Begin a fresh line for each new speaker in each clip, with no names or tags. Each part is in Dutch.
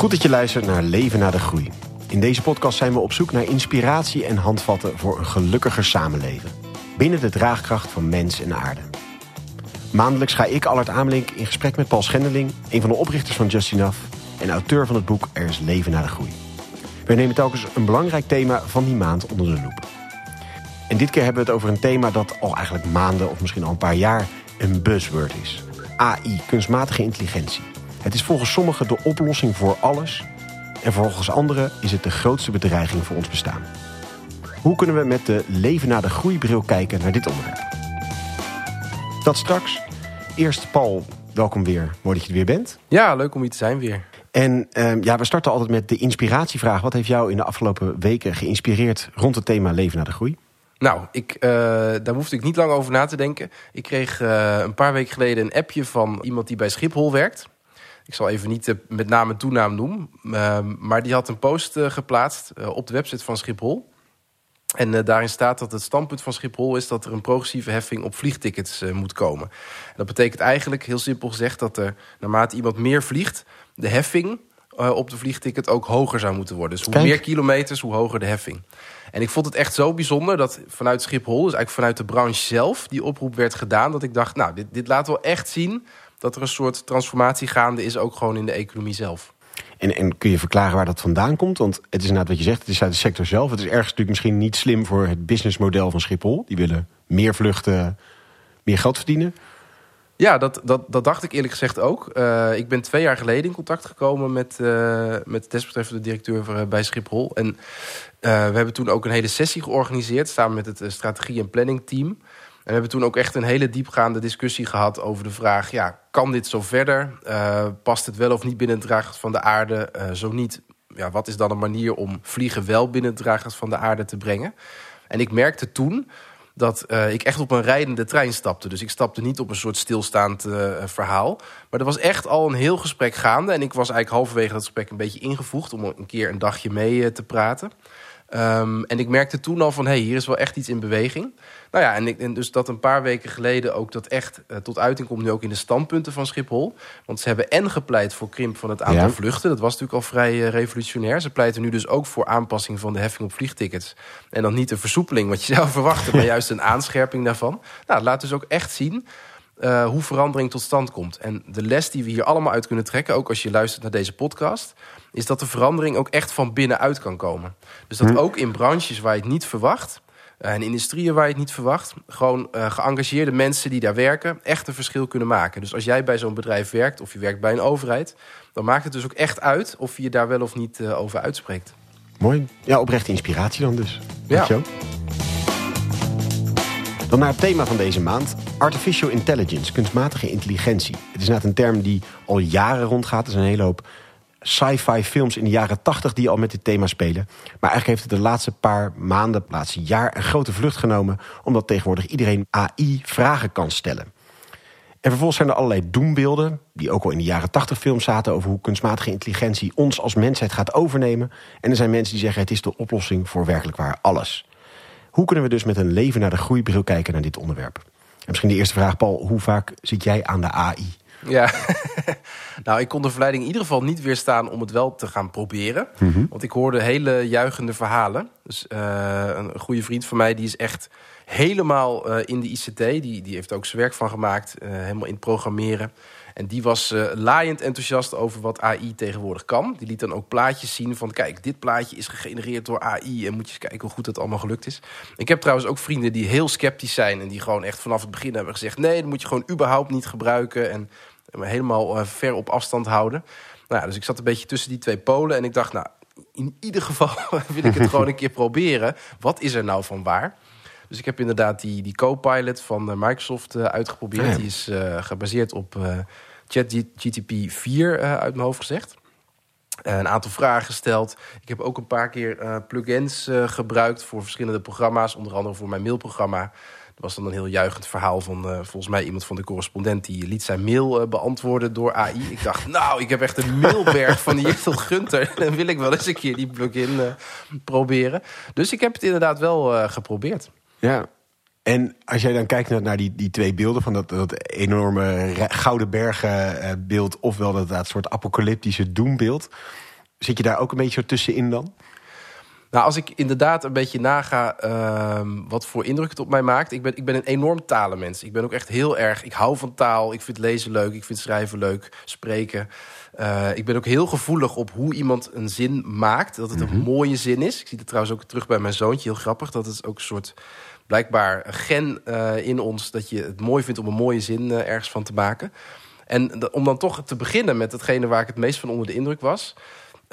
Goed dat je luistert naar Leven na de Groei. In deze podcast zijn we op zoek naar inspiratie en handvatten voor een gelukkiger samenleven. Binnen de draagkracht van mens en aarde. Maandelijks ga ik, Allard Amelink, in gesprek met Paul Schendeling... een van de oprichters van Just Enough en auteur van het boek Er is Leven na de Groei. We nemen telkens een belangrijk thema van die maand onder de loep. En dit keer hebben we het over een thema dat al eigenlijk maanden of misschien al een paar jaar een buzzword is. AI, kunstmatige intelligentie. Het is volgens sommigen de oplossing voor alles. En volgens anderen is het de grootste bedreiging voor ons bestaan. Hoe kunnen we met de leven na de groeibril kijken naar dit onderwerp? Dat straks. Eerst Paul, welkom weer. Mooi dat je er weer bent.
Ja, leuk om hier te zijn weer.
En uh, ja, we starten altijd met de inspiratievraag. Wat heeft jou in de afgelopen weken geïnspireerd rond het thema leven na de groei?
Nou, ik, uh, daar hoefde ik niet lang over na te denken. Ik kreeg uh, een paar weken geleden een appje van iemand die bij Schiphol werkt. Ik zal even niet met naam en toenaam noemen. Ehm, maar die had een post geplaatst op de website van Schiphol. En daarin staat dat het standpunt van Schiphol is dat er een progressieve heffing op vliegtickets moet komen. En dat betekent eigenlijk, heel simpel gezegd, dat er naarmate iemand meer vliegt, de heffing op de vliegticket ook hoger zou moeten worden. Dus hoe Kijk. meer kilometers, hoe hoger de heffing. En ik vond het echt zo bijzonder dat vanuit Schiphol, dus eigenlijk vanuit de branche zelf, die oproep werd gedaan. Dat ik dacht, nou, dit, dit laat wel echt zien dat er een soort transformatie gaande is, ook gewoon in de economie zelf.
En, en kun je verklaren waar dat vandaan komt? Want het is inderdaad wat je zegt, het is uit de sector zelf. Het is ergens natuurlijk misschien niet slim voor het businessmodel van Schiphol. Die willen meer vluchten, meer geld verdienen.
Ja, dat, dat, dat dacht ik eerlijk gezegd ook. Uh, ik ben twee jaar geleden in contact gekomen met, uh, met desbetreffende directeur bij Schiphol. En uh, we hebben toen ook een hele sessie georganiseerd samen met het strategie- en planning team. En we hebben toen ook echt een hele diepgaande discussie gehad over de vraag: ja, kan dit zo verder? past het wel of niet binnen het draagkracht van de aarde? zo niet, ja, wat is dan een manier om vliegen wel binnen het draagkracht van de aarde te brengen? En ik merkte toen dat uh, ik echt op een rijdende trein stapte. Dus ik stapte niet op een soort stilstaand verhaal. Maar er was echt al een heel gesprek gaande. En ik was eigenlijk halverwege dat gesprek een beetje ingevoegd... om een keer een dagje mee te praten. Um, en ik merkte toen al van, hé, hey, hier is wel echt iets in beweging. Nou ja, en, ik, en dus dat een paar weken geleden ook dat echt uh, tot uiting komt... nu ook in de standpunten van Schiphol. Want ze hebben en gepleit voor krimp van het aantal ja. vluchten. Dat was natuurlijk al vrij uh, revolutionair. Ze pleiten nu dus ook voor aanpassing van de heffing op vliegtickets. En dan niet een versoepeling, wat je zou verwachten... maar juist een aanscherping daarvan. Nou, laat dus ook echt zien... Uh, hoe verandering tot stand komt. En de les die we hier allemaal uit kunnen trekken, ook als je luistert naar deze podcast, is dat de verandering ook echt van binnenuit kan komen. Dus dat hm. ook in branches waar je het niet verwacht, en industrieën waar je het niet verwacht, gewoon uh, geëngageerde mensen die daar werken, echt een verschil kunnen maken. Dus als jij bij zo'n bedrijf werkt of je werkt bij een overheid, dan maakt het dus ook echt uit of je je daar wel of niet over uitspreekt.
Mooi. Ja, oprechte inspiratie dan dus. Ja. Dan naar het thema van deze maand. Artificial intelligence, kunstmatige intelligentie. Het is net een term die al jaren rondgaat. Er zijn een hele hoop sci-fi films in de jaren 80 die al met dit thema spelen. Maar eigenlijk heeft het de laatste paar maanden, laatste jaar... een grote vlucht genomen... omdat tegenwoordig iedereen AI vragen kan stellen. En vervolgens zijn er allerlei doembeelden... die ook al in de jaren 80 films zaten... over hoe kunstmatige intelligentie ons als mensheid gaat overnemen. En er zijn mensen die zeggen... het is de oplossing voor werkelijk waar alles. Hoe kunnen we dus met een leven naar de groeibril kijken naar dit onderwerp? En misschien de eerste vraag, Paul. Hoe vaak zit jij aan de AI?
Ja, nou, ik kon de verleiding in ieder geval niet weerstaan om het wel te gaan proberen. Mm -hmm. Want ik hoorde hele juichende verhalen. Dus uh, een goede vriend van mij, die is echt helemaal uh, in de ICT. Die, die heeft ook zijn werk van gemaakt, uh, helemaal in het programmeren. En die was uh, laaiend enthousiast over wat AI tegenwoordig kan. Die liet dan ook plaatjes zien van... kijk, dit plaatje is gegenereerd door AI... en moet je eens kijken hoe goed dat allemaal gelukt is. Ik heb trouwens ook vrienden die heel sceptisch zijn... en die gewoon echt vanaf het begin hebben gezegd... nee, dat moet je gewoon überhaupt niet gebruiken... en helemaal uh, ver op afstand houden. Nou ja, dus ik zat een beetje tussen die twee polen... en ik dacht, nou, in ieder geval wil ik het gewoon een keer proberen. Wat is er nou van waar? Dus ik heb inderdaad die, die Copilot van Microsoft uh, uitgeprobeerd. Die is uh, gebaseerd op uh, ChatGTP 4 uit mijn hoofd gezegd. een aantal vragen gesteld. Ik heb ook een paar keer plugins gebruikt voor verschillende programma's. Onder andere voor mijn mailprogramma. Was dan een heel juichend verhaal van volgens mij iemand van de correspondent... die liet zijn mail beantwoorden door AI. Ik dacht, nou, ik heb echt een mailberg van tot Gunter. Dan wil ik wel eens een keer die plugin proberen. Dus ik heb het inderdaad wel geprobeerd.
Ja, en als jij dan kijkt naar, die, die twee beelden... van dat, dat enorme gouden bergen beeld... ofwel dat, dat soort apocalyptische doembeeld... Zit je daar ook een beetje tussenin dan?
Nou, als ik inderdaad een beetje naga uh, wat voor indruk het op mij maakt. Ik ben, ik ben een enorm talenmens. Ik ben ook echt heel erg. Ik hou van taal. Ik vind lezen leuk. Ik vind schrijven leuk. Spreken. Uh, ik ben ook heel gevoelig op hoe iemand een zin maakt. Dat het een mhm. mooie zin is. Ik zie het trouwens ook terug bij mijn zoontje. Heel grappig. Dat het ook een soort blijkbaar gen uh, in ons. Dat je het mooi vindt om een mooie zin uh, ergens van te maken. En om dan toch te beginnen met hetgene waar ik het meest van onder de indruk was.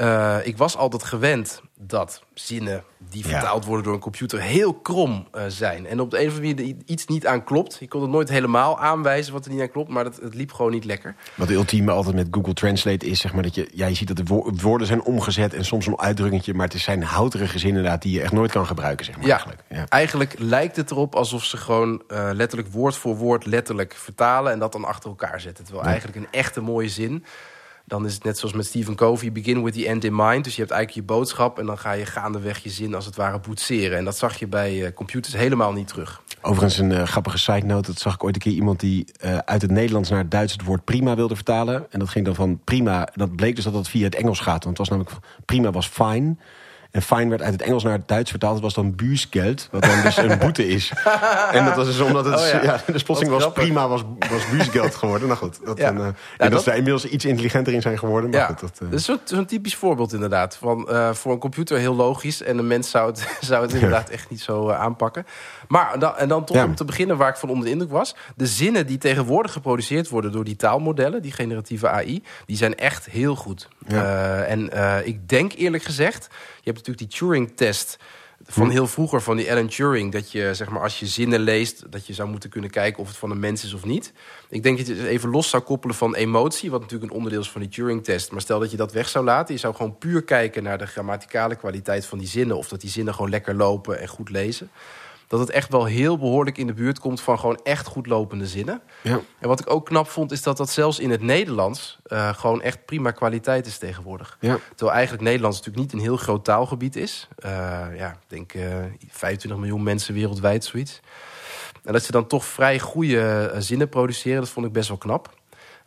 Uh, ik was altijd gewend dat zinnen die vertaald worden door een computer heel krom uh, zijn. En op de een of andere manier iets niet aan klopt. Je kon het nooit helemaal aanwijzen wat er niet aan klopt, maar het, het liep gewoon niet lekker.
Wat de ultieme altijd met Google Translate is, zeg maar, dat je, ja, je ziet dat de woorden zijn omgezet en soms een uitdrukkingje, maar het zijn houterige zinnen inderdaad die je echt nooit kan gebruiken, zeg maar.
Ja, eigenlijk. Ja. eigenlijk lijkt het erop alsof ze gewoon uh, letterlijk woord voor woord letterlijk vertalen en dat dan achter elkaar zetten. Terwijl ja. eigenlijk een echte mooie zin dan is het net zoals met Stephen Covey, begin with the end in mind. Dus je hebt eigenlijk je boodschap en dan ga je gaandeweg je zin als het ware boetseren. En dat zag je bij uh, computers helemaal niet terug.
Overigens een uh, grappige side note. Dat zag ik ooit een keer iemand die uh, uit het Nederlands naar het Duits het woord prima wilde vertalen. En dat ging dan van prima. Dat bleek dus dat dat via het Engels gaat. Want het was namelijk prima was fine. En fine werd uit het Engels naar het Duits vertaald. Het was dan buusgeld, wat dan dus een boete is. En dat was dus omdat het... Oh, ja. spotting was prima, was, was buusgeld geworden. Nou goed, dat, ja. En, uh, ja, dat, ze daar inmiddels iets intelligenter in zijn geworden. Maar
ja.
goed, dat,
uh... dat is zo'n typisch voorbeeld inderdaad. Van, uh, voor een computer heel logisch. En een mens zou het, zou het inderdaad echt niet zo aanpakken. Maar dan, en dan toch om te beginnen waar ik van onder de indruk was. De zinnen die tegenwoordig geproduceerd worden door die taalmodellen, die generatieve AI, die zijn echt heel goed. En ik denk eerlijk gezegd, je hebt natuurlijk die Turing-test van hm. heel vroeger van die Alan Turing. Dat je, zeg maar, als je zinnen leest, dat je zou moeten kunnen kijken of het van een mens is of niet. Ik denk dat je het even los zou koppelen van emotie, wat natuurlijk een onderdeel is van die Turing-test. Maar stel dat je dat weg zou laten, je zou gewoon puur kijken naar de grammaticale kwaliteit van die zinnen. Of dat die zinnen gewoon lekker lopen en goed lezen dat het echt wel heel behoorlijk in de buurt komt van gewoon echt goed lopende zinnen. Ja. En wat ik ook knap vond, is dat dat zelfs in het Nederlands uh, gewoon echt prima kwaliteit is tegenwoordig. Ja. Terwijl eigenlijk Nederlands natuurlijk niet een heel groot taalgebied is. Uh, ja, ik denk uh, eh, 25 miljoen mensen wereldwijd, zoiets. En dat ze dan toch vrij goede zinnen produceren, dat vond ik best wel knap.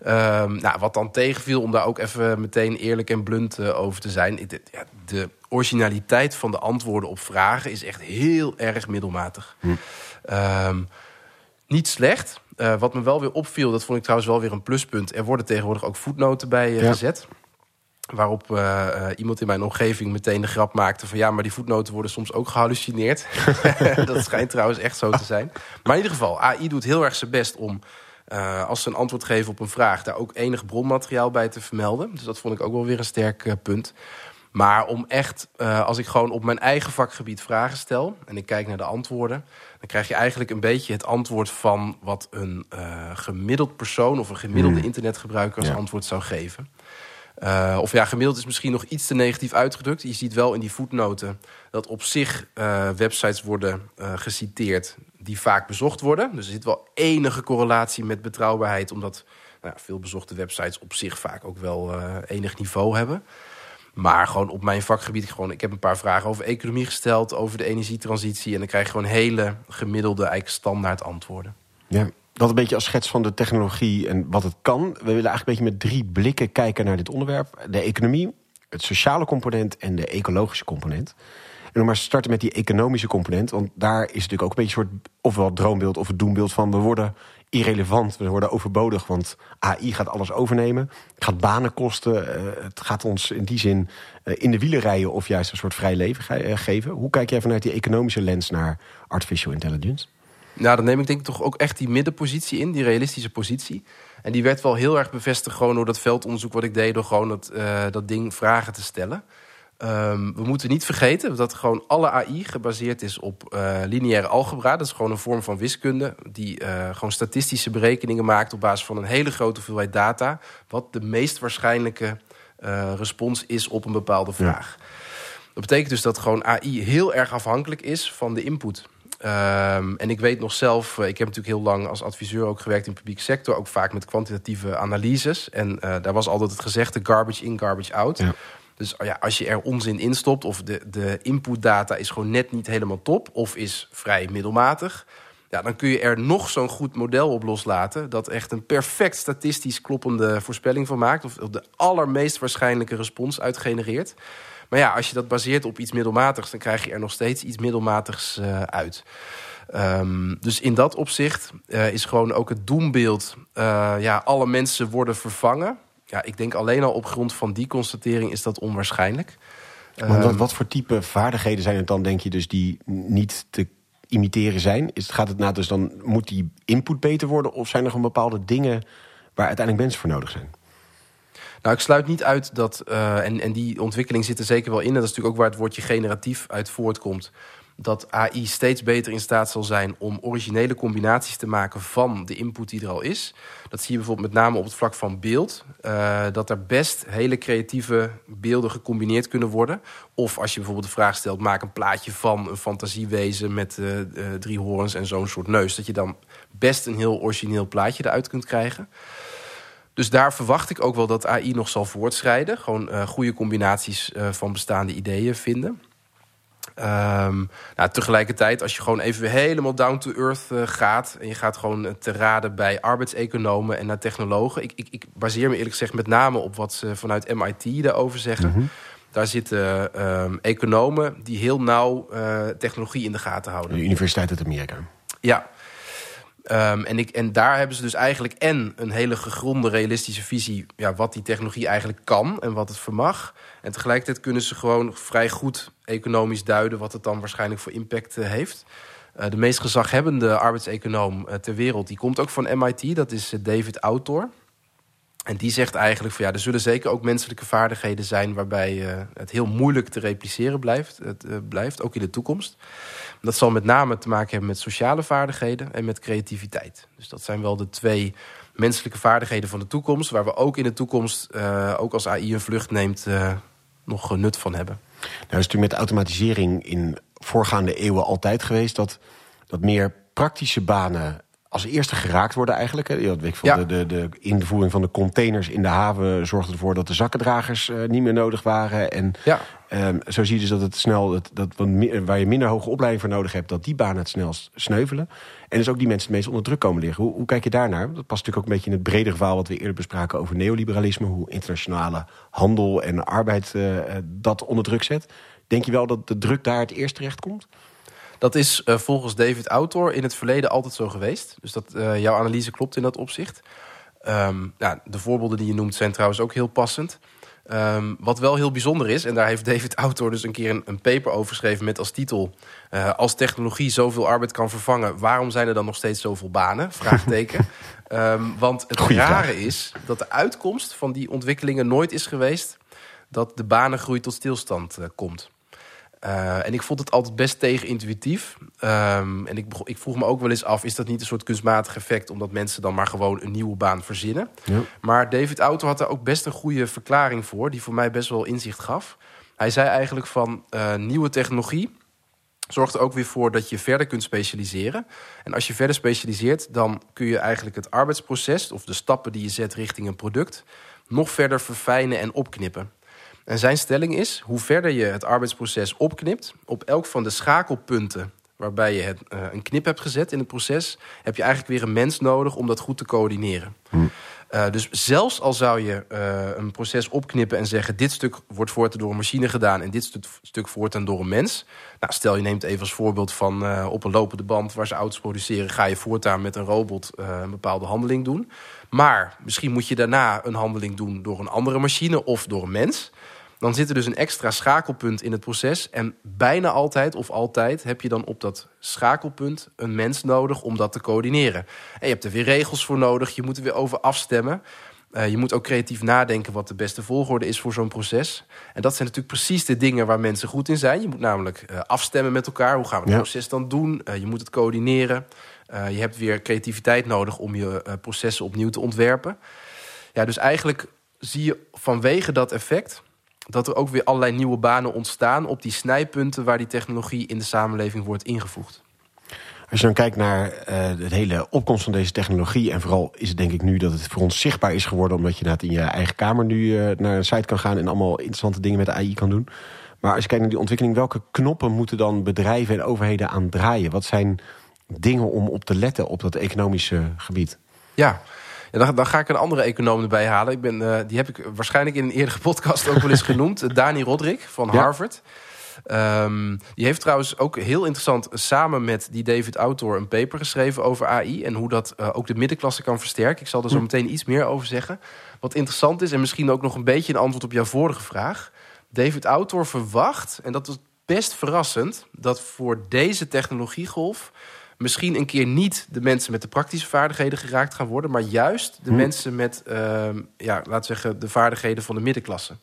Um, nou, wat dan tegenviel, om daar ook even meteen eerlijk en blunt uh, over te zijn. De, ja, de originaliteit van de antwoorden op vragen is echt heel erg middelmatig. Hm. Um, niet slecht. Uh, wat me wel weer opviel, dat vond ik trouwens wel weer een pluspunt. Er worden tegenwoordig ook voetnoten bij ja. gezet. Waarop uh, iemand in mijn omgeving meteen de grap maakte van ja, maar die voetnoten worden soms ook gehallucineerd. dat schijnt trouwens echt zo te zijn. Maar in ieder geval, AI doet heel erg zijn best om uh, als ze een antwoord geven op een vraag, daar ook enig bronmateriaal bij te vermelden. Dus dat vond ik ook wel weer een sterk uh, punt. Maar om echt, uh, als ik gewoon op mijn eigen vakgebied vragen stel en ik kijk naar de antwoorden, dan krijg je eigenlijk een beetje het antwoord van wat een gemiddeld persoon of een gemiddelde hmm. internetgebruiker als antwoord zou geven. Uh, of ja, gemiddeld is misschien nog iets te negatief uitgedrukt. Je ziet wel in die voetnoten dat op zich uh, websites worden uh, geciteerd die vaak bezocht worden. Dus er zit wel enige correlatie met betrouwbaarheid, omdat nou, veel bezochte websites op zich vaak ook wel enig niveau hebben. Maar gewoon op mijn vakgebied, gewoon, ik heb een paar vragen over economie gesteld, over de energietransitie. En dan krijg je gewoon hele gemiddelde, eigenlijk standaard antwoorden.
Ja, dat een beetje als schets van de technologie en wat het kan. We willen eigenlijk een beetje met drie blikken kijken naar dit onderwerp. De economie, het sociale component en de ecologische component. En om maar te starten met die economische component. Want daar is natuurlijk ook een beetje een soort ofwel droombeeld of het doembeeld van... we worden irrelevant, we worden overbodig, want AI gaat alles overnemen. Het gaat banen kosten, uh, het gaat ons in die zin uh, in de wielen rijden... of juist een soort vrij leven ge uh, geven. Hoe kijk jij vanuit die economische lens naar artificial intelligence?
Nou, dan neem ik denk ik toch ook echt die middenpositie in, die realistische positie. En die werd wel heel erg bevestigd gewoon door dat veldonderzoek wat ik deed... door gewoon dat, dat ding vragen te stellen. Um, we moeten niet vergeten dat gewoon alle AI gebaseerd is op uh, lineaire algebra. Dat is gewoon een vorm van wiskunde die uh, gewoon statistische berekeningen maakt op basis van een hele grote hoeveelheid data. Wat de meest waarschijnlijke uh, respons is op een bepaalde vraag. Ja. Dat betekent dus dat gewoon AI heel erg afhankelijk is van de input. Um, en ik weet nog zelf, ik heb natuurlijk heel lang als adviseur ook gewerkt in de publieke sector, ook vaak met kwantitatieve analyses. En uh, daar was altijd het gezegde garbage in, garbage out. Ja. Dus ja, als je er onzin in stopt of de, de inputdata is gewoon net niet helemaal top of is vrij middelmatig, Ja, dan kun je er nog zo'n goed model op loslaten. dat echt een perfect statistisch kloppende voorspelling van maakt. of de allermeest waarschijnlijke respons uitgenereert. Maar ja, als je dat baseert op iets middelmatigs, dan krijg je er nog steeds iets middelmatigs uh, uit. Um, dus in dat opzicht uh, is gewoon ook het doembeeld: uh, ja, alle mensen worden vervangen. Ja, ik denk alleen al op grond van die constatering is dat onwaarschijnlijk.
Maar wat, wat voor type vaardigheden zijn het dan, denk je, dus die niet te imiteren zijn? Is, gaat het na, dus dan moet die input beter worden? Of zijn er gewoon bepaalde dingen waar uiteindelijk mensen voor nodig zijn?
Nou, ik sluit niet uit dat, uh, en, en die ontwikkeling zit er zeker wel in. En dat is natuurlijk ook waar het woordje generatief uit voortkomt. Dat AI steeds beter in staat zal zijn om originele combinaties te maken van de input die er al is. Dat zie je bijvoorbeeld met name op het vlak van beeld. Uh, dat er best hele creatieve beelden gecombineerd kunnen worden. Of als je bijvoorbeeld de vraag stelt: maak een plaatje van een fantasiewezen met uh, uh, drie horens en zo'n soort neus. Dat je dan best een heel origineel plaatje eruit kunt krijgen. Dus daar verwacht ik ook wel dat AI nog zal voortschrijden. Gewoon goede combinaties van bestaande ideeën vinden. Um, nou, tegelijkertijd, als je gewoon even weer helemaal down to earth uh, gaat... en je gaat gewoon te raden bij arbeidseconomen en naar technologen... Ik, ik, ik, baseer me eerlijk gezegd met name op wat ze vanuit MIT daarover zeggen... Mm -hmm. Daar zitten um, economen die heel nauw technologie in de gaten houden.
De Universiteit uit Amerika.
Ja, Um, en, ik, en daar hebben ze dus eigenlijk en een hele gegronde realistische visie... Ja, wat die technologie eigenlijk kan en wat het vermag. En tegelijkertijd kunnen ze gewoon vrij goed economisch duiden... wat het dan waarschijnlijk voor impact uh, heeft. Uh, de meest gezaghebbende arbeidseconoom uh, ter wereld... die komt ook van MIT, dat is David Autor. En die zegt eigenlijk van ja, er zullen zeker ook menselijke vaardigheden zijn... waarbij het heel moeilijk te repliceren blijft, het, blijft, ook in de toekomst... Dat zal met name te maken hebben met sociale vaardigheden en met creativiteit. Dus dat zijn wel de twee menselijke vaardigheden van de toekomst, waar we ook in de toekomst, ook als AI een vlucht neemt, nog nut van hebben.
Nou, is natuurlijk met automatisering in voorgaande eeuwen altijd geweest dat, dat meer praktische banen als eerste geraakt worden eigenlijk. Ja, de, de, de invoering van de containers in de haven zorgde ervoor dat de zakkendragers uh, niet meer nodig waren. En
ja.
um, zo zie je dus dat het snel, dat, dat, waar je minder hoge opleiding voor nodig hebt, dat die banen het snelst sneuvelen. En dus ook die mensen het meest onder druk komen liggen. Hoe, hoe kijk je daarnaar? Dat past natuurlijk ook een beetje in het bredere verhaal wat we eerder bespraken over neoliberalisme. Hoe internationale handel en arbeid uh, dat onder druk zet. Denk je wel dat de druk daar het eerst terecht komt?
Dat is uh, volgens David Autor in het verleden altijd zo geweest. Dus dat, uh, jouw analyse klopt in dat opzicht. Um, nou, de voorbeelden die je noemt zijn trouwens ook heel passend. Um, wat wel heel bijzonder is, en daar heeft David Autor dus een keer een, een paper over geschreven met als titel: uh, Als technologie zoveel arbeid kan vervangen, waarom zijn er dan nog steeds zoveel banen? Vraagteken. um, want het
Goeie
rare
vraag.
is dat de uitkomst van die ontwikkelingen nooit is geweest dat de banengroei tot stilstand uh, komt. Uh, en ik vond het altijd best tegenintuïtief. Um, en ik, ik, vroeg me ook wel eens af: is dat niet een soort kunstmatig effect, omdat mensen dan maar gewoon een nieuwe baan verzinnen?
Ja.
Maar David Auto had daar ook best een goede verklaring voor, die voor mij best wel inzicht gaf. Hij zei eigenlijk van uh, nieuwe technologie zorgt er ook weer voor dat je verder kunt specialiseren. En als je verder specialiseert, dan kun je eigenlijk het arbeidsproces of de stappen die je zet richting een product nog verder verfijnen en opknippen. En zijn stelling is: hoe verder je het arbeidsproces opknipt, op elk van de schakelpunten waarbij je het, uh, een knip hebt gezet in het proces, heb je eigenlijk weer een mens nodig om dat goed te coördineren.
Hm.
Uh, dus zelfs al zou je uh, een proces opknippen en zeggen: dit stuk wordt voortaan door een machine gedaan en dit stuk, stuk voortaan door een mens. Nou, stel je neemt even als voorbeeld van uh, op een lopende band waar ze auto's produceren, ga je voortaan met een robot een bepaalde handeling doen. Maar misschien moet je daarna een handeling doen door een andere machine of door een mens. Dan zit er dus een extra schakelpunt in het proces. En bijna altijd of altijd heb je dan op dat schakelpunt een mens nodig om dat te coördineren. En je hebt er weer regels voor nodig, je moet er weer over afstemmen. Uh, je moet ook creatief nadenken wat de beste volgorde is voor zo'n proces. En dat zijn natuurlijk precies de dingen waar mensen goed in zijn. Je moet namelijk uh, afstemmen met elkaar. Hoe gaan we het ja. proces dan doen? Uh, je moet het coördineren. Je hebt weer creativiteit nodig om je processen opnieuw te ontwerpen. Ja, dus eigenlijk zie je vanwege dat effect dat er ook weer allerlei nieuwe banen ontstaan op die snijpunten waar die technologie in de samenleving wordt ingevoegd.
Als je dan kijkt naar uh, de hele opkomst van deze technologie... en vooral is het denk ik nu dat het voor ons zichtbaar is geworden... omdat je in je eigen kamer nu uh, naar een site kan gaan... en allemaal interessante dingen met de AI kan doen. Maar als je kijkt naar die ontwikkeling... welke knoppen moeten dan bedrijven en overheden aan draaien? Wat zijn dingen om op te letten op dat economische gebied?
Ja, ja, dan, dan, ga ik een andere econoom erbij halen. Ik ben, uh, die heb ik waarschijnlijk in een eerdere podcast ook wel eens genoemd. Dani Rodrik van Harvard. Um, die heeft trouwens ook heel interessant samen met die David Autor een paper geschreven over AI en hoe dat uh, ook de middenklasse kan versterken. Ik zal er zo meteen iets meer over zeggen. Wat interessant is en misschien ook nog een beetje een antwoord op jouw vorige vraag. David Autor verwacht, en dat is best verrassend, dat voor deze technologiegolf misschien een keer niet de mensen met de praktische vaardigheden geraakt gaan worden, maar juist de hm. mensen met, uh, ja, laten we zeggen, de vaardigheden van de middenklasse.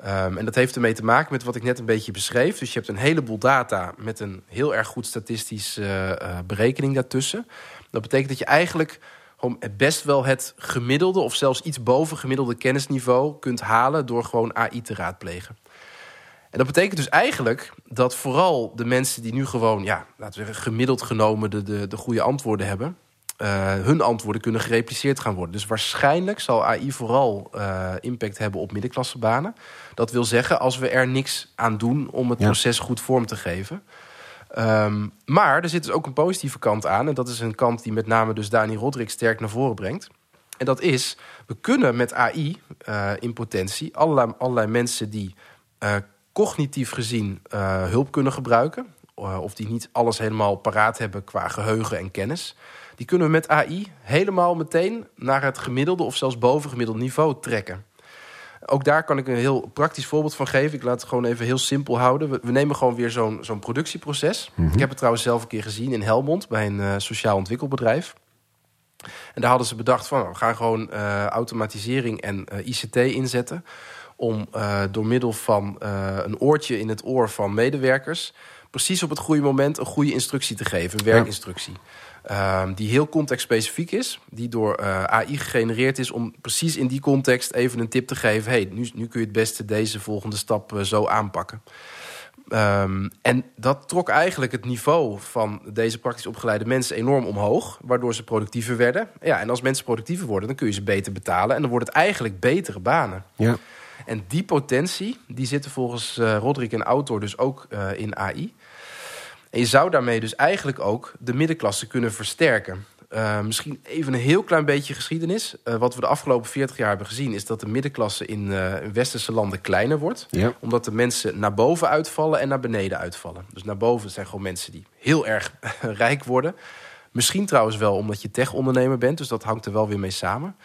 Um, en dat heeft ermee te maken met wat ik net een beetje beschreef. Dus je hebt een heleboel data met een heel erg goed statistische uh, berekening daartussen. Dat betekent dat je eigenlijk gewoon best wel het gemiddelde of zelfs iets boven gemiddelde kennisniveau kunt halen door gewoon AI te raadplegen. En dat betekent dus eigenlijk dat vooral de mensen die nu gewoon, ja, laten we zeggen, gemiddeld genomen de, de, de goede antwoorden hebben, uh, hun antwoorden kunnen gerepliceerd gaan worden. Dus waarschijnlijk zal AI vooral uh, impact hebben op middenklassebanen. Dat wil zeggen, als we er niks aan doen om het proces goed vorm te geven. Um, maar er zit dus ook een positieve kant aan. En dat is een kant die met name dus Dani Rodrik sterk naar voren brengt. En dat is, we kunnen met AI uh, in potentie allerlei, allerlei mensen die cognitief gezien hulp kunnen gebruiken. of die niet alles helemaal paraat hebben qua geheugen en kennis die kunnen we met AI helemaal meteen naar het gemiddelde of zelfs bovengemiddeld niveau trekken. Ook daar kan ik een heel praktisch voorbeeld van geven. Ik laat het gewoon even heel simpel houden. We, nemen gewoon weer zo'n zo'n productieproces. Mhm. Ik heb het trouwens zelf een keer gezien in Helmond bij een uh, sociaal ontwikkelbedrijf. En daar hadden ze bedacht van we gaan gewoon uh, automatisering en uh, eh, ICT inzetten. Om door middel van een oortje in het oor van medewerkers precies op het goede moment een goede instructie te geven, een werkinstructie. Ehm, die heel contextspecifiek is. Die door uh, eh, AI gegenereerd is om precies in die context even een tip te geven. hey, nu, nu kun je het beste deze volgende stap zo aanpakken. Um, en dat trok eigenlijk het niveau van deze praktisch opgeleide mensen enorm omhoog. Waardoor ze productiever werden. Ja, en als mensen productiever worden, dan kun je ze beter betalen. En dan wordt het eigenlijk betere banen. Ja. En die potentie, die zitten volgens uh, Roderick en Autor dus ook in AI. En je zou daarmee dus eigenlijk ook de middenklasse kunnen versterken. Uh, misschien even een heel klein beetje geschiedenis. Uh, wat we de afgelopen 40 jaar hebben gezien, is dat de middenklasse in, uh, westerse landen kleiner wordt. Ja. Omdat de mensen naar boven uitvallen en naar beneden uitvallen. Dus naar boven zijn gewoon mensen die heel erg rijk worden. Misschien trouwens wel omdat je tech-ondernemer bent, dus dat hangt er wel weer mee samen.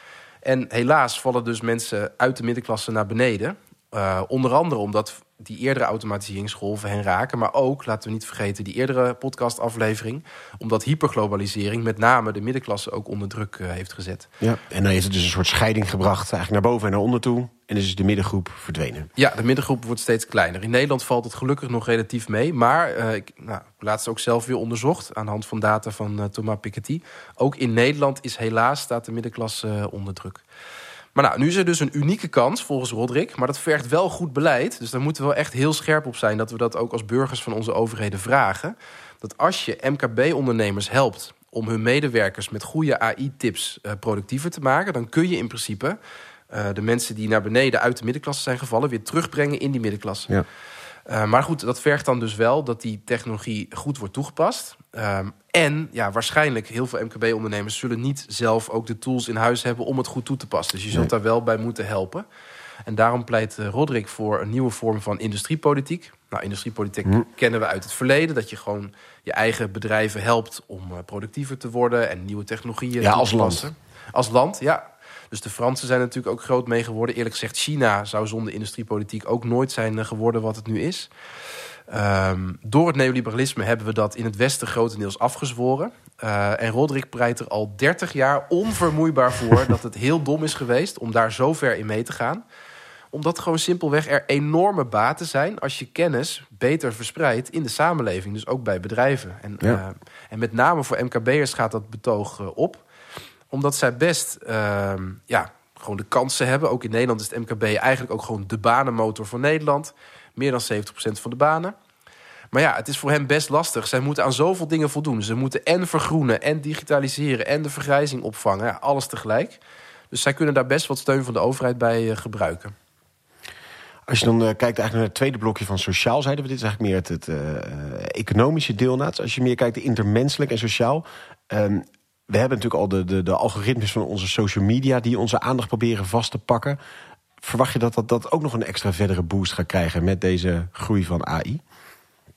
En helaas vallen dus mensen uit de middenklasse naar beneden. Uh, onder andere omdat die eerdere automatiseringsgolven hen raken. Maar ook, laten we niet vergeten, die eerdere podcastaflevering. Omdat hyperglobalisering met name de middenklasse ook onder druk uh, heeft gezet.
Ja, en dan is het dus een soort scheiding gebracht eigenlijk naar boven en naar onder toe. En is dus de middengroep verdwenen.
Ja, de middengroep wordt steeds kleiner. In Nederland valt het gelukkig nog relatief mee. Maar uh, ik nou, laatst ook zelf weer onderzocht aan de hand van data van uh, Thomas Piketty. Ook in Nederland is helaas staat de middenklasse onder druk. Maar nou, nu is er dus een unieke kans volgens Rodrik. Maar dat vergt wel goed beleid. Dus daar moeten we wel echt heel scherp op zijn dat we dat ook als burgers van onze overheden vragen. Dat als je MKB-ondernemers helpt om hun medewerkers met goede AI-tips uh, productiever te maken, dan kun je in principe uh, de mensen die naar beneden uit de middenklasse zijn gevallen weer terugbrengen in die middenklasse. Ja. Uh, maar goed, dat vergt dan dus wel dat die technologie goed wordt toegepast. Um, en ja, waarschijnlijk heel veel MKB-ondernemers zullen niet zelf ook de tools in huis hebben om het goed toe te passen. Dus je zult daar wel bij moeten helpen. En daarom pleit uh, Roderick voor een nieuwe vorm van industriepolitiek. Nou, industriepolitiek hm. kennen we uit het verleden. Dat je gewoon je eigen bedrijven helpt om uh, productiever te worden en nieuwe technologieën
ja, als land.
Als land, ja. Dus de Fransen zijn natuurlijk ook groot mee geworden. Eerlijk gezegd, China zou zonder industriepolitiek ook nooit zijn uh, geworden wat het nu is. Um, door het neoliberalisme hebben we dat in het Westen grotendeels afgezworen. Uh, en Roderick pleit er al 30 jaar onvermoeibaar voor dat het heel dom is geweest om daar zo ver in mee te gaan. Omdat gewoon simpelweg er enorme baten zijn als je kennis beter verspreidt in de samenleving. Dus ook bij bedrijven. En, ja. uh, en met name voor MKB'ers gaat dat betoog op. Omdat zij best ehm, ja, gewoon de kansen hebben. Ook in Nederland is het MKB eigenlijk ook gewoon de banenmotor van Nederland. Meer dan 70% van de banen. Maar ja, het is voor hen best lastig. Zij moeten aan zoveel dingen voldoen. Ze moeten en vergroenen, en digitaliseren, en de vergrijzing opvangen. Ja, alles tegelijk. Dus zij kunnen daar best wat steun van de overheid bij uh, gebruiken.
Als je dan kijkt eigenlijk naar het tweede blokje van sociaal, zeiden we, dit is eigenlijk meer het, het economische deel. Als je meer kijkt, intermenselijk en sociaal. Ehm, we hebben natuurlijk al de, de, de algoritmes van onze social media die onze aandacht proberen vast te pakken. Verwacht je dat, dat dat ook nog een extra verdere boost gaat krijgen met deze groei van AI?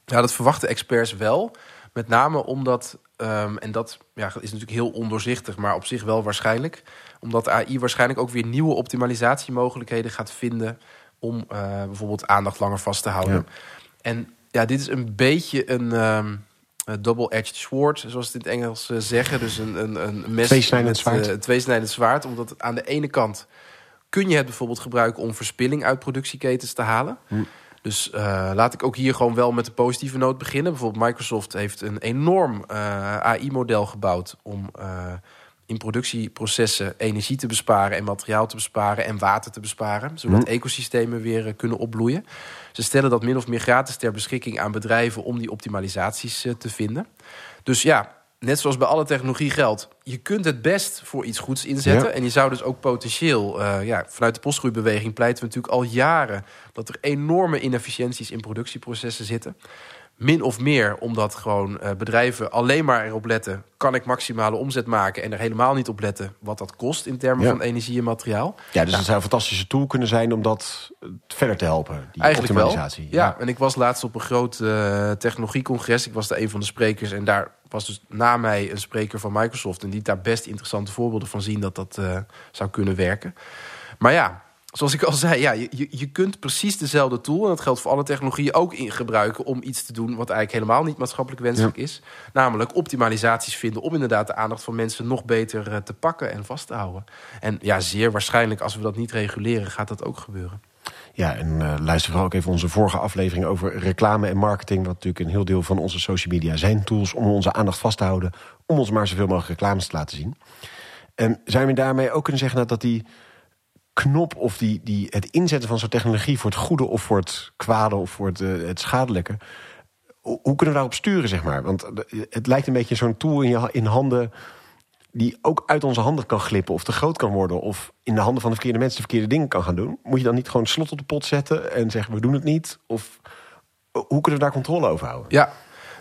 Ja, dat verwachten experts wel. Met name omdat, um, en dat ja, is natuurlijk heel ondoorzichtig, maar op zich wel waarschijnlijk. Omdat AI waarschijnlijk ook weer nieuwe optimalisatiemogelijkheden gaat vinden om uh, bijvoorbeeld aandacht langer vast te houden. En ja, dit is een beetje een. Um, double-edged sword, zoals het in het Engels uh, zeggen. Dus een, een, een mes
tweesnijdend zwaard.
Uh, tweesnijdend zwaard. Omdat aan de ene kant kun je het bijvoorbeeld gebruiken om verspilling uit productieketens te halen. Hm. Dus uh, laat ik ook hier gewoon wel met de positieve noot beginnen. Bijvoorbeeld Microsoft heeft een enorm uh, AI-model gebouwd om uh, in productieprocessen energie te besparen en materiaal te besparen en water te besparen, zodat hm. ecosystemen weer kunnen opbloeien. Ze stellen dat min of meer gratis ter beschikking aan bedrijven om die optimalisaties te vinden. Dus ja, net zoals bij alle technologie geldt, je kunt het best voor iets goeds inzetten. En je zou dus ook potentieel, uh, ja, vanuit de postgroeibeweging pleiten we natuurlijk al jaren dat er enorme inefficiënties in productieprocessen zitten. Min of meer omdat gewoon uh, bedrijven alleen maar erop letten... kan ik maximale omzet maken en er helemaal niet op letten... wat dat kost in termen van energie en materiaal.
Ja, dus nou, dat zou een fantastische tool kunnen zijn om dat verder te helpen. Die
Eigenlijk optimalisatie. Wel. Ja. en ik was laatst op een groot uh, technologiecongres. Ik was daar een van de sprekers en daar was dus na mij een spreker van Microsoft... en die daar best interessante voorbeelden van zien dat dat uh, zou kunnen werken. Maar ja, zoals ik al zei, ja, je, je kunt precies dezelfde tool... en dat geldt voor alle technologieën ook in gebruiken... om iets te doen wat eigenlijk helemaal niet maatschappelijk wenselijk is. Namelijk optimalisaties vinden om inderdaad de aandacht van mensen... nog beter uh, te pakken en vast te houden. En ja, zeer waarschijnlijk als we dat niet reguleren, gaat dat ook gebeuren.
Ja, en uh, luister vooral ook even onze vorige aflevering over reclame en marketing. Wat natuurlijk een heel deel van onze social media zijn tools om onze aandacht vast te houden. Om ons maar zoveel mogelijk reclames te laten zien. En zou je daarmee ook kunnen zeggen dat die knop of die, die, het inzetten van zo'n technologie voor het goede of voor het kwade of voor het, uh, het schadelijke. Hoe kunnen we daarop sturen, zeg maar? Want het lijkt een beetje zo'n tool in, je, in handen die ook uit onze handen kan glippen of te groot kan worden... of in de handen van de verkeerde mensen de verkeerde dingen kan gaan doen... moet je dan niet gewoon slot op de pot zetten en zeggen we doen het niet? Of hoe kunnen we daar controle over houden?
Ja,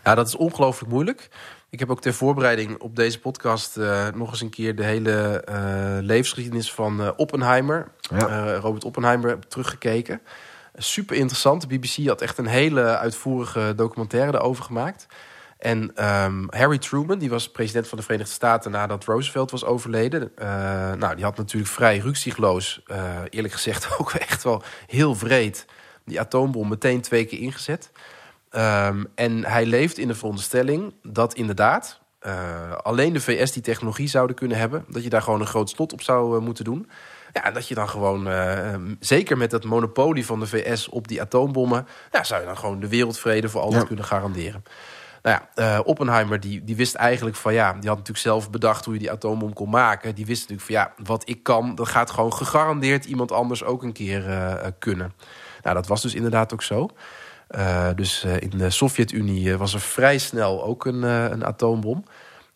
ja dat is ongelooflijk moeilijk. Ik heb ook ter voorbereiding op deze podcast uh, nog eens een keer de hele uh, levensgeschiedenis van uh, Oppenheimer, ja. Robert Oppenheimer, teruggekeken. Super interessant. De BBC had echt een hele uitvoerige documentaire daarover gemaakt. En um, Harry Truman, die was president van de Verenigde Staten nadat Roosevelt was overleden. Nou, die had natuurlijk vrij rukzichtloos, uh, eerlijk gezegd ook echt wel heel vreed, die atoombom meteen twee keer ingezet. Um, en hij leeft in de veronderstelling dat inderdaad uh, alleen de VS die technologie zouden kunnen hebben. Dat je daar gewoon een groot slot op zou moeten doen. Ja, dat je dan gewoon, zeker met het monopolie van de VS op die atoombommen, ja, zou je dan gewoon de wereldvrede voor altijd ja. kunnen garanderen. Nou ja, Oppenheimer die, die wist eigenlijk van ja, die had natuurlijk zelf bedacht hoe je die atoombom kon maken. Die wist natuurlijk van ja, wat ik kan, dat gaat gewoon gegarandeerd iemand anders ook een keer kunnen. Nou, dat was dus inderdaad ook zo. Uh, dus in de Sovjet-Unie was er vrij snel ook een, een atoombom.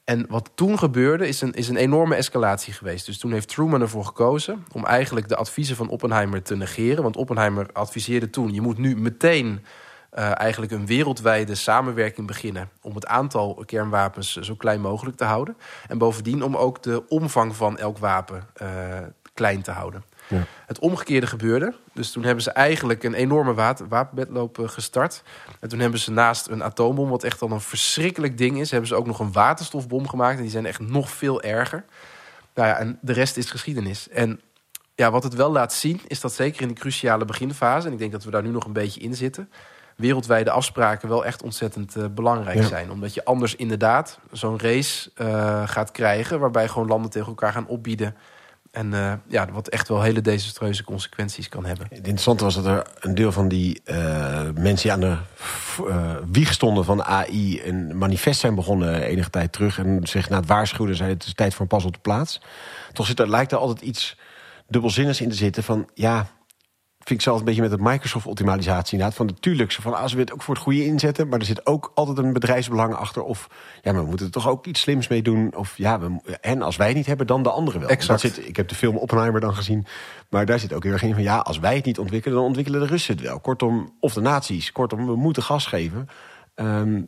En wat toen gebeurde is een, is een enorme escalatie geweest. Dus toen heeft Truman ervoor gekozen om eigenlijk de adviezen van Oppenheimer te negeren. Want Oppenheimer adviseerde toen: je moet nu meteen eigenlijk een wereldwijde samenwerking beginnen om het aantal kernwapens zo klein mogelijk te houden. En bovendien om ook de omvang van elk wapen klein te houden. Ja. Het omgekeerde gebeurde. Dus toen hebben ze eigenlijk een enorme wapenwedloop gestart. En toen hebben ze naast een atoombom, wat echt al een verschrikkelijk ding is, hebben ze ook nog een waterstofbom gemaakt. En die zijn echt nog veel erger. Nou ja, en de rest is geschiedenis. En ja, wat het wel laat zien, is dat zeker in die cruciale beginfase, en ik denk dat we daar nu nog een beetje in zitten, wereldwijde afspraken wel echt ontzettend uh, belangrijk zijn. Omdat je anders inderdaad zo'n race uh, gaat krijgen... waarbij gewoon landen tegen elkaar gaan opbieden... En uh, ja, wat echt wel hele desastreuze consequenties kan hebben.
Het interessante was dat er een deel van die mensen die aan de wieg stonden van AI... een manifest zijn begonnen enige tijd terug... en zich na het waarschuwen zei het is tijd voor een pas op de plaats. Toch zit er, lijkt er altijd iets dubbelzinnigs in te zitten van... ja, vind ik zelf een beetje met het Microsoft-optimalisatie inderdaad. Van natuurlijk, van als we het ook voor het goede inzetten, maar er zit ook altijd een bedrijfsbelang achter. Of ja, maar we moeten er toch ook iets slims mee doen. Of ja, we, en als wij het niet hebben, dan de anderen wel.
Exact.
Dat zit, ik heb de film Oppenheimer dan gezien, maar daar zit ook heel erg in van ja, als wij het niet ontwikkelen, dan ontwikkelen de Russen het wel. Kortom, of de naties. Kortom, we moeten gas geven. Ehm,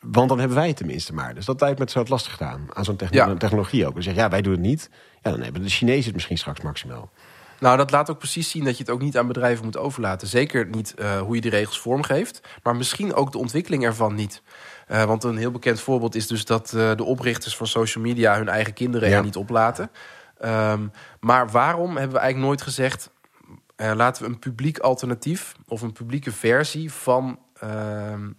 want dan hebben wij het tenminste maar. Dus dat lijkt me zo lastig gedaan aan zo'n techno
Ja.
technologie ook. Dan zeg je, ja, wij doen het niet. Ja, dan hebben de Chinezen het misschien straks maximaal.
Nou, dat laat ook precies zien dat je het ook niet aan bedrijven moet overlaten. Zeker niet eh, hoe je die regels vormgeeft, maar misschien ook de ontwikkeling ervan niet. Eh, want een heel bekend voorbeeld is dus dat eh, de oprichters van social media hun eigen kinderen
Ja.
er niet oplaten. Ehm, maar waarom hebben we eigenlijk nooit gezegd: laten we een publiek alternatief of een publieke versie van ehm,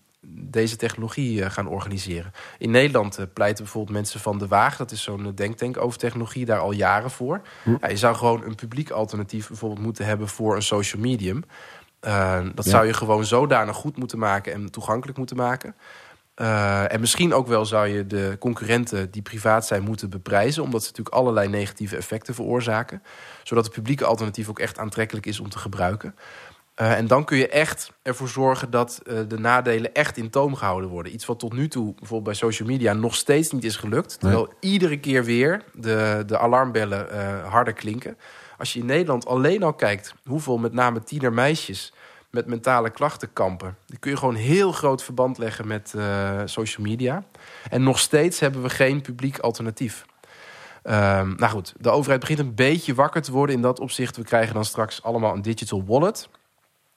deze technologie eh, gaan organiseren? In Nederland eh, pleiten bijvoorbeeld mensen van de Waag, dat is zo'n eh, denktank over technologie, daar al jaren voor. Ja, je zou gewoon een publiek alternatief bijvoorbeeld moeten hebben voor een social medium. Dat
Ja.
zou je gewoon zodanig goed moeten maken en toegankelijk moeten maken. En misschien ook wel zou je de concurrenten die privaat zijn moeten beprijzen, omdat ze natuurlijk allerlei negatieve effecten veroorzaken. Zodat het publieke alternatief ook echt aantrekkelijk is om te gebruiken. Eh, en dan kun je echt ervoor zorgen dat eh, de nadelen echt in toom gehouden worden. Iets wat tot nu toe bijvoorbeeld bij social media nog steeds niet is gelukt. Terwijl iedere keer weer de, de alarmbellen eh, harder klinken. Als je in Nederland alleen al kijkt hoeveel met name tienermeisjes met mentale klachten kampen. Die kun je gewoon heel groot verband leggen met social media. En nog steeds hebben we geen publiek alternatief. Ehm, nou goed, de overheid begint een beetje wakker te worden in dat opzicht. We krijgen dan straks allemaal een digital wallet.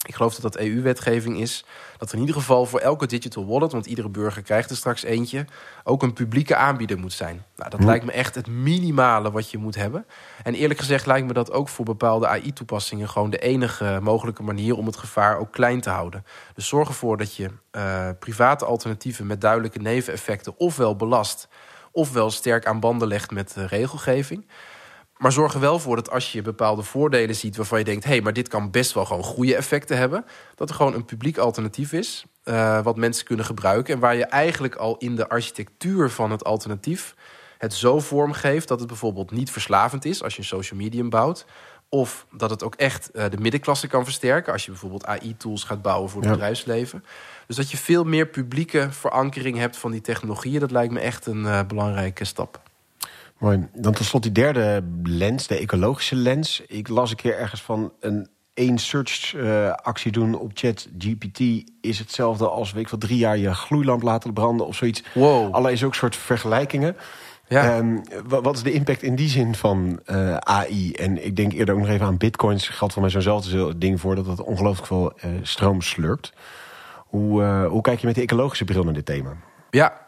Ik geloof dat dat EU-wetgeving is. Dat er in ieder geval voor elke digital wallet, want iedere burger krijgt er straks eentje, ook een publieke aanbieder moet zijn. Nou, dat
Hm.
lijkt me echt het minimale wat je moet hebben. En eerlijk gezegd lijkt me dat ook voor bepaalde AI-toepassingen gewoon de enige mogelijke manier om het gevaar ook klein te houden. Dus zorg ervoor dat je eh, private alternatieven met duidelijke neveneffecten ofwel belast, ofwel sterk aan banden legt met eh, regelgeving. Maar zorg er wel voor dat als je bepaalde voordelen ziet waarvan je denkt: hé, hey, maar dit kan best wel gewoon goede effecten hebben, dat er gewoon een publiek alternatief is eh, wat mensen kunnen gebruiken en waar je eigenlijk al in de architectuur van het alternatief het zo vormgeeft dat het bijvoorbeeld niet verslavend is als je een social medium bouwt. Of dat het ook echt eh, de middenklasse kan versterken als je bijvoorbeeld AI-tools gaat bouwen voor het
Ja.
bedrijfsleven. Dus dat je veel meer publieke verankering hebt van die technologieën, dat lijkt me echt een eh, belangrijke stap.
Mooi. Dan tot slot die derde lens, de ecologische lens. Ik las een keer ergens van een één search eh, actie doen op chat GPT is hetzelfde als weet ik wel drie jaar je gloeilamp laten branden of zoiets.
Wow.
Allerlei zulke soort vergelijkingen.
Ja.
Ehm, wa- wat is de impact in die zin van eh, AI? En ik denk eerder ook nog even aan bitcoins. Geldt voor mij zo'nzelfde ding voor dat het ongelooflijk veel eh, stroom slurpt. Hoe, hoe kijk je met de ecologische bril naar dit thema?
Ja,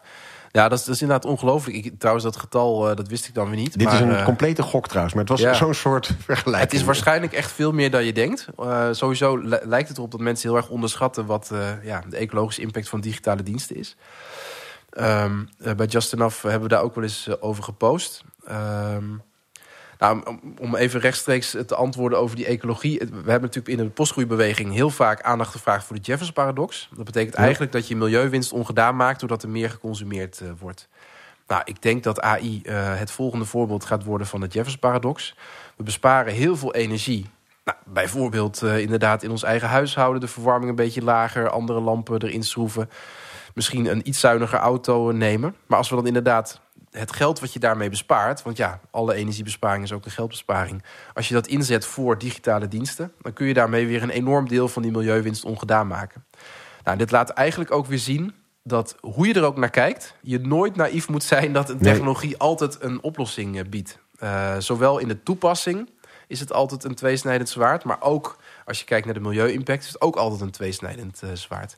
ja dat, is, dat is inderdaad ongelooflijk. Ik, trouwens, dat getal, eh, dat wist ik dan weer niet.
Dit
maar,
is een
eh,
complete gok trouwens, maar het was
ja.
zo'n soort vergelijking.
Het is waarschijnlijk echt veel meer dan je denkt. Eh, sowieso li- lijkt het erop dat mensen heel erg onderschatten... wat ja, de ecologische impact van digitale diensten is. Ehm, eh, bij Just Enough hebben we daar ook wel eens over gepost. Ehm, nou, om, even rechtstreeks te antwoorden over die ecologie. We hebben natuurlijk in de postgroeibeweging heel vaak aandacht gevraagd voor de Jeffers-paradox. Dat betekent
Ja.
eigenlijk dat je milieuwinst ongedaan maakt... doordat er meer geconsumeerd eh, wordt. Nou, ik denk dat AI eh, het volgende voorbeeld gaat worden van de Jeffers-paradox. We besparen heel veel energie. Nou, bijvoorbeeld eh, inderdaad in ons eigen huishouden de verwarming een beetje lager, andere lampen erin schroeven. Misschien een iets zuiniger auto nemen. Maar als we dan inderdaad het geld wat je daarmee bespaart, want ja, alle energiebesparing is ook een geldbesparing. Als je dat inzet voor digitale diensten, dan kun je daarmee weer een enorm deel van die milieuwinst ongedaan maken. Nou, dit laat eigenlijk ook weer zien dat hoe je er ook naar kijkt, je nooit naïef moet zijn dat een
Nee.
technologie altijd een oplossing eh, biedt. Eh, zowel in de toepassing is het altijd een tweesnijdend zwaard, maar ook als je kijkt naar de milieu-impact, is het ook altijd een tweesnijdend eh, zwaard.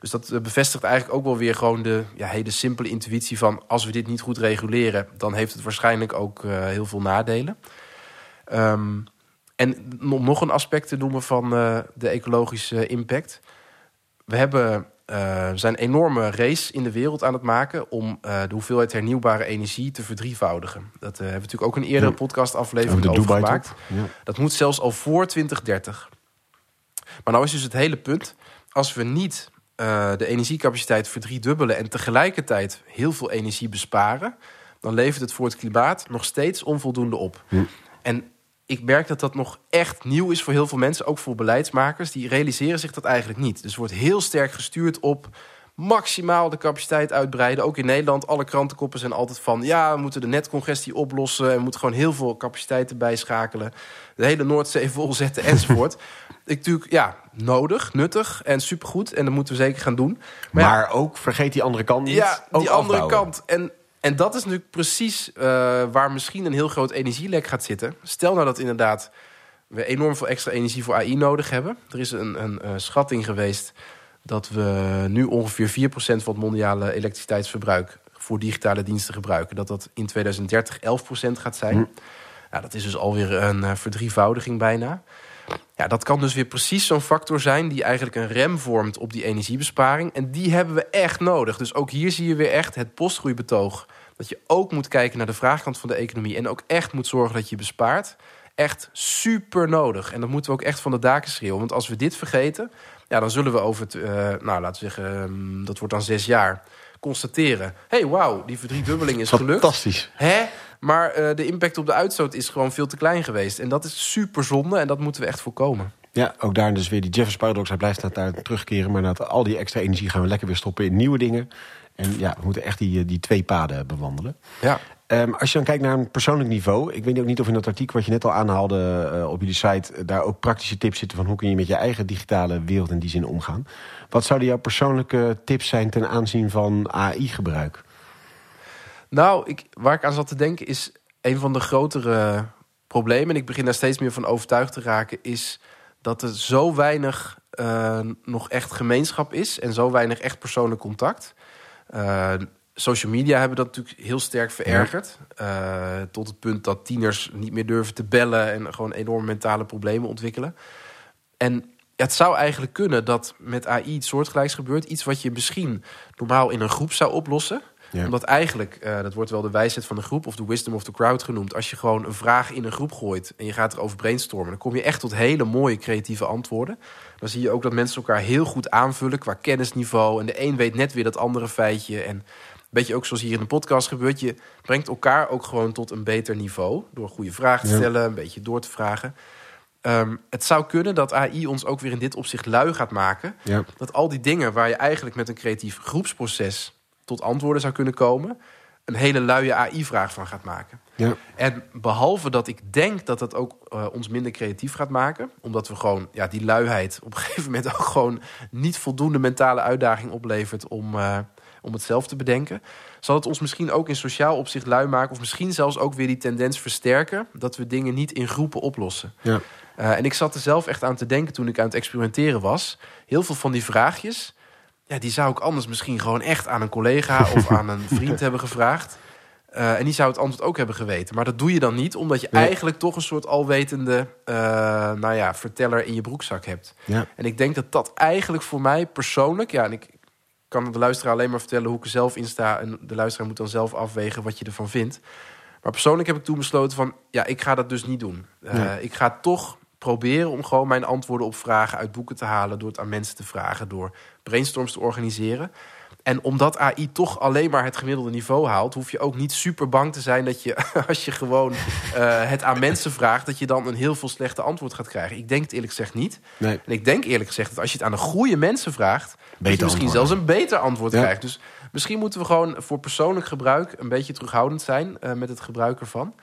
Dus dat eh, bevestigt eigenlijk ook wel weer gewoon de ja, hele simpele intuïtie van als we dit niet goed reguleren, dan heeft het waarschijnlijk ook eh, heel veel nadelen. Ehm, en om nog een aspect te noemen van eh, de ecologische impact. We hebben, we zijn een enorme race in de wereld aan het maken om de hoeveelheid hernieuwbare energie te verdrievoudigen. Dat hebben we natuurlijk ook een eerdere podcastaflevering
Over de
over
Dubai
gemaakt.
Ja.
Dat moet zelfs al voor 2030. Maar nou is dus het hele punt, als we niet eh, de energiecapaciteit verdriedubbelen en tegelijkertijd heel veel energie besparen, dan levert het voor het klimaat nog steeds onvoldoende op.
Hm.
En ik merk dat dat nog echt nieuw is voor heel veel mensen, ook voor beleidsmakers. Die realiseren zich dat eigenlijk niet. Dus wordt heel sterk gestuurd op maximaal de capaciteit uitbreiden. Ook in Nederland, alle krantenkoppen zijn altijd van... ja, we moeten de netcongestie oplossen... en we moeten gewoon heel veel capaciteiten bijschakelen. De hele Noordzee volzetten enzovoort. ik natuurlijk, ja, nodig, nuttig en supergoed. En dat moeten we zeker gaan doen.
Maar, maar ook, vergeet die andere kant niet.
Ja, die andere kant. En en dat is natuurlijk precies uh, waar misschien een heel groot energielek gaat zitten. Stel nou dat inderdaad we enorm veel extra energie voor AI nodig hebben. Er is een, een, een schatting geweest dat we nu ongeveer 4% van het mondiale elektriciteitsverbruik voor digitale diensten gebruiken. Dat dat in 2030 11% gaat zijn. Hm. Nou, dat is dus alweer een uh, verdrievoudiging bijna. Ja, dat kan dus weer precies zo'n factor zijn die eigenlijk een rem vormt op die energiebesparing. En die hebben we echt nodig. Dus ook hier zie je weer echt het postgroeibetoog. Dat je ook moet kijken naar de vraagkant van de economie. En ook echt moet zorgen dat je bespaart. Echt super nodig. En dat moeten we ook echt van de daken schreeuwen. Want als we dit vergeten, ja, dan zullen we over, het, uh, nou laten we zeggen, ehm, dat wordt dan zes jaar, constateren. hey, wauw, die verdriedubbeling is gelukt.
Fantastisch.
Hè? Maar uh, de impact op de uitstoot is gewoon veel te klein geweest. En dat is super zonde en dat moeten we echt voorkomen.
Ja, ook daar dus weer die Jeffers paradox. Hij blijft daar terugkeren. Maar dat al die extra energie gaan we lekker weer stoppen in nieuwe dingen. En ja, we moeten echt die, die twee paden bewandelen.
Ja.
Um, als je dan kijkt naar een persoonlijk niveau. Ik weet ook niet of in dat artikel wat je net al aanhaalde uh, op jullie site. Uh, daar ook praktische tips zitten van hoe kun je met je eigen digitale wereld in die zin omgaan. Wat zouden jouw persoonlijke tips zijn ten aanzien van AI-gebruik?
Nou, ik, waar ik aan zat te denken is een van de grotere problemen. En ik begin daar steeds meer van overtuigd te raken. Is dat er zo weinig uh, nog echt gemeenschap is. En zo weinig echt persoonlijk contact. Uh, social media hebben dat natuurlijk heel sterk verergerd. Uh, tot het punt dat tieners niet meer durven te bellen. En gewoon enorme mentale problemen ontwikkelen. En het zou eigenlijk kunnen dat met AI iets soortgelijks gebeurt. Iets wat je misschien normaal in een groep zou oplossen. Ja. Omdat eigenlijk, uh, dat wordt wel de wijsheid van de groep of de wisdom of the crowd genoemd. Als je gewoon een vraag in een groep gooit en je gaat erover brainstormen, dan kom je echt tot hele mooie creatieve antwoorden. Dan zie je ook dat mensen elkaar heel goed aanvullen qua kennisniveau. En de een weet net weer dat andere feitje. En beetje ook zoals hier in de podcast gebeurt. Je brengt elkaar ook gewoon tot een beter niveau. Door goede vragen te stellen, een beetje door te vragen. Um, het zou kunnen dat AI ons ook weer in dit opzicht lui gaat maken.
Ja.
Dat al die dingen waar je eigenlijk met een creatief groepsproces tot antwoorden zou kunnen komen, een hele luie AI-vraag van gaat maken.
Ja.
En behalve dat ik denk dat dat ook uh, ons minder creatief gaat maken, omdat we gewoon ja, die luiheid op een gegeven moment ook gewoon niet voldoende mentale uitdaging oplevert om, uh, om het zelf te bedenken, zal het ons misschien ook in sociaal opzicht lui maken, of misschien zelfs ook weer die tendens versterken dat we dingen niet in groepen oplossen.
Ja.
Uh, en ik zat er zelf echt aan te denken toen ik aan het experimenteren was. Heel veel van die vraagjes ja, die zou ik anders misschien gewoon echt aan een collega of aan een vriend hebben gevraagd. Uh, en die zou het antwoord ook hebben geweten. Maar dat doe je dan niet, omdat je nee. eigenlijk toch een soort alwetende uh, nou ja, verteller in je broekzak hebt.
Ja.
En ik denk dat dat eigenlijk voor mij persoonlijk, ja, en ik kan de luisteraar alleen maar vertellen hoe ik er zelf in sta. En de luisteraar moet dan zelf afwegen wat je ervan vindt. Maar persoonlijk heb ik toen besloten van, ja, ik ga dat dus niet doen. Uh, ja. Ik ga toch proberen om gewoon mijn antwoorden op vragen uit boeken te halen. Door het aan mensen te vragen, door brainstorms te organiseren. En omdat AI toch alleen maar het gemiddelde niveau haalt, hoef je ook niet super bang te zijn dat je, als je gewoon uh, het aan mensen vraagt, dat je dan een heel veel slechte antwoord gaat krijgen. Ik denk het eerlijk gezegd niet.
Nee.
En ik denk eerlijk gezegd dat als je het aan de goede mensen vraagt,
Beter
dat je misschien zelfs een beter antwoord
Ja.
krijgt. Dus misschien moeten we gewoon voor persoonlijk gebruik een beetje terughoudend zijn uh, met het gebruik ervan.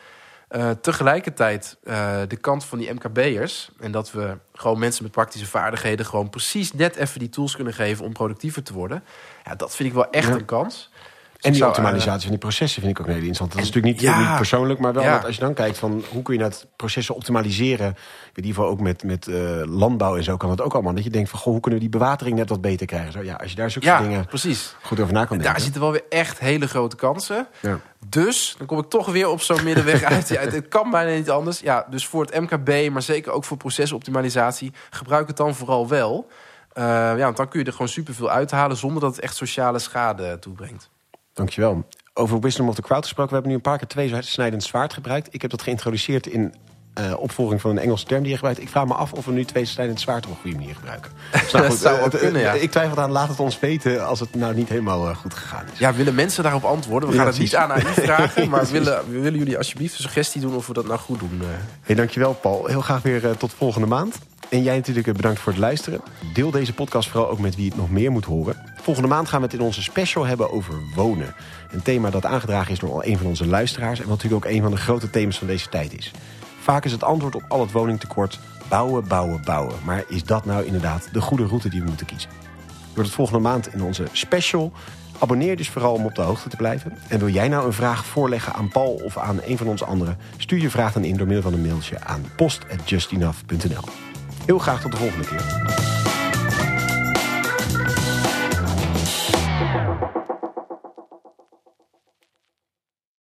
Uh, tegelijkertijd uh, de kant van die MKB'ers. En dat we gewoon mensen met praktische vaardigheden... gewoon precies net even die tools kunnen geven om productiever te worden. Ja, dat vind ik wel echt
Ja.
een kans.
En die optimalisatie van die processen vind ik ook heel interessant. Dat is natuurlijk niet,
ja.
niet persoonlijk, maar wel
Ja.
dat als je dan kijkt van hoe kun je dat processen optimaliseren. In ieder geval ook met, met eh, landbouw en zo kan dat ook allemaal. Dat je denkt van goh, hoe kunnen we die bewatering net wat beter krijgen. Zo, ja, als je daar zulke
ja,
dingen
precies.
goed over na kan
En
denken.
daar zitten wel weer echt hele grote kansen.
Ja.
Dus, dan kom ik toch weer op zo'n middenweg uit. Ja, het kan bijna niet anders. Ja, dus voor het MKB, maar zeker ook voor procesoptimalisatie... gebruik het dan vooral wel. Uh, ja, want dan kun je er gewoon superveel uithalen... zonder dat het echt sociale schade toebrengt.
Dankjewel. Over Wisdom of the Crowd gesproken. We hebben nu een paar keer twee snijdend zwaard gebruikt. Ik heb dat geïntroduceerd in Uh, opvolging van een Engelse term die je gebruikt. Ik vraag me af of we nu twee het zwaard op een goede manier gebruiken.
Dus nou dat zou
uh,
kunnen, ja.
Ik twijfel aan, laat het ons weten als het nou niet helemaal uh, goed gegaan is.
Ja, willen mensen daarop antwoorden? We gaan het niet aan aan u vragen. Maar willen, willen jullie alsjeblieft een suggestie doen of we dat nou goed doen?
Hey, dankjewel Paul. Heel graag weer tot volgende maand. En jij natuurlijk bedankt voor het luisteren. Deel deze podcast vooral ook met wie het nog meer moet horen. Volgende maand gaan we het in onze special hebben over wonen. Een thema dat aangedragen is door een van onze luisteraars... en wat natuurlijk ook een van de grote thema's van deze tijd is. Vaak is het antwoord op al het woningtekort bouwen, bouwen, bouwen. Maar is dat nou inderdaad de goede route die we moeten kiezen? Wordt het volgende maand in onze special. Abonneer dus vooral om op de hoogte te blijven. En wil jij nou een vraag voorleggen aan Paul of aan een van ons anderen... stuur je vraag dan in door middel van een mailtje aan post.justenough.nl. Heel graag tot de volgende keer.